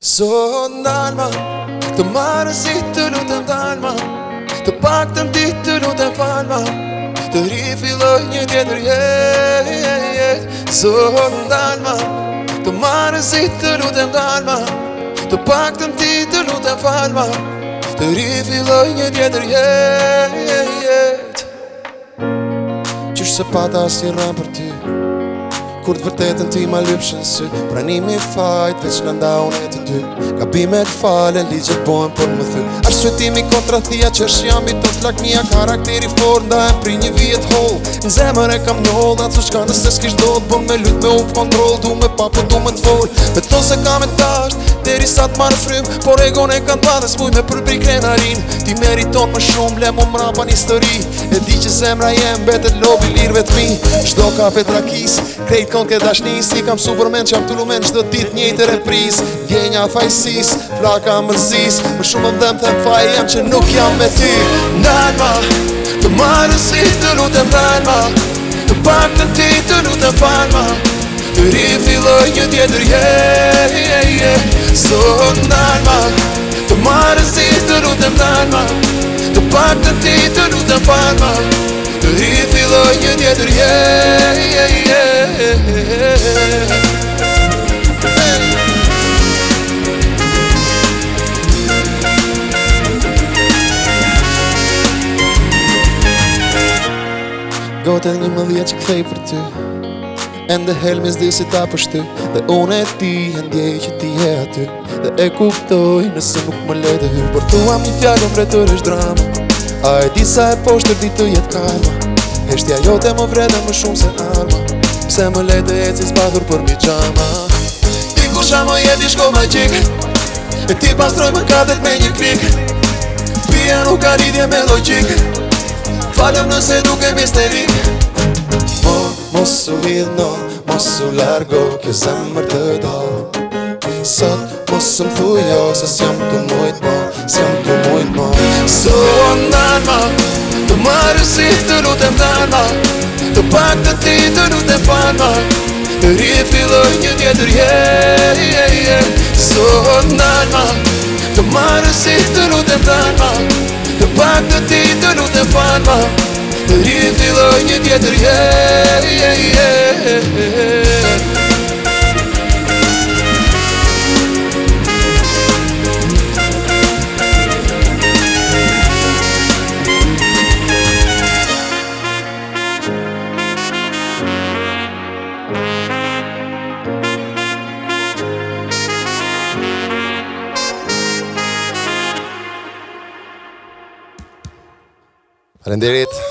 Sot ndalma, të marë si të lutëm dalma Të pak të mdi të lutëm falma Të ri filloj një tjetër jet Sot ndalma, të marë si të lutëm dalma Të pak të mdi të lutëm falma Të ri filloj një tjetër jetë Qështë se pata si rëmë për Qështë se pata si rëmë për ty Kur të vërtetën ti ma lypshë në sy Prani fajt, veç në nda unë e të dy Ka bime të falen, ligje bojnë për më thy Ashtë sëtimi kontra thia që është jam bitë të slak karakteri forë nda e pri një vjetë hol Në zemër e kam një hol, atë të shkandë nëse s'kish do të bëm Me lutë me u kontrol, du me papu, po du me të fol Me to se kam e tasht, deri sa të marë frym Por e gone ka të madhe, s'vuj me përbri krenarin Ti meriton më shumë, le mu mra pan histori E di që zemra jem, betet lobi lirve të mi Shdo ka petrakis, krej kënd ke dashni si kam supermen që jam të lumen që dhe dit njëjt e repris Gjenja fajsis, plaka mërzis, Më shumë më dhem të faj jam që nuk jam me ty Nalë të marë si të lutën dalë të pak të ti të lutën falë Të rifiloj një tjetër je, je, je, yeah. sot nalë Të marë si të lutën dalë të pak të ti të lutën falë Të rifiloj një tjetër je, je, je Gotet një më dhja që kthej për ty Ende helmis di si ta pështy Dhe unë e ti e ndjej që ti e aty Dhe e kuptoj nëse nuk më lejtë hy Por tua mi fjallë më vretur është drama A e di sa e poshtër di të jetë kalma Heshtja jote më vreda më shumë se arma Pse më lejtë e cis padhur për mi qama Ti ku shamo jeti shko ma E ti pastroj më kadet me një krik Pia nuk ka lidhje me loqik Falem nëse duke misterik Mo, po, mos u vidh no, mos u largo Kjo zemër të do Sot, mos u më thujo Se s'jam të mujt mo, s'jam të mujt mo Sot, nanma Të marë si të lutem dhe Të pak të ti të nuk të panma Ri e filloj një tjetër je, je, je Sot nalma Të marë si të nuk të planma Të pak të ti të nuk të panma Ri e filloj një tjetër je, je, je. Rendeliti.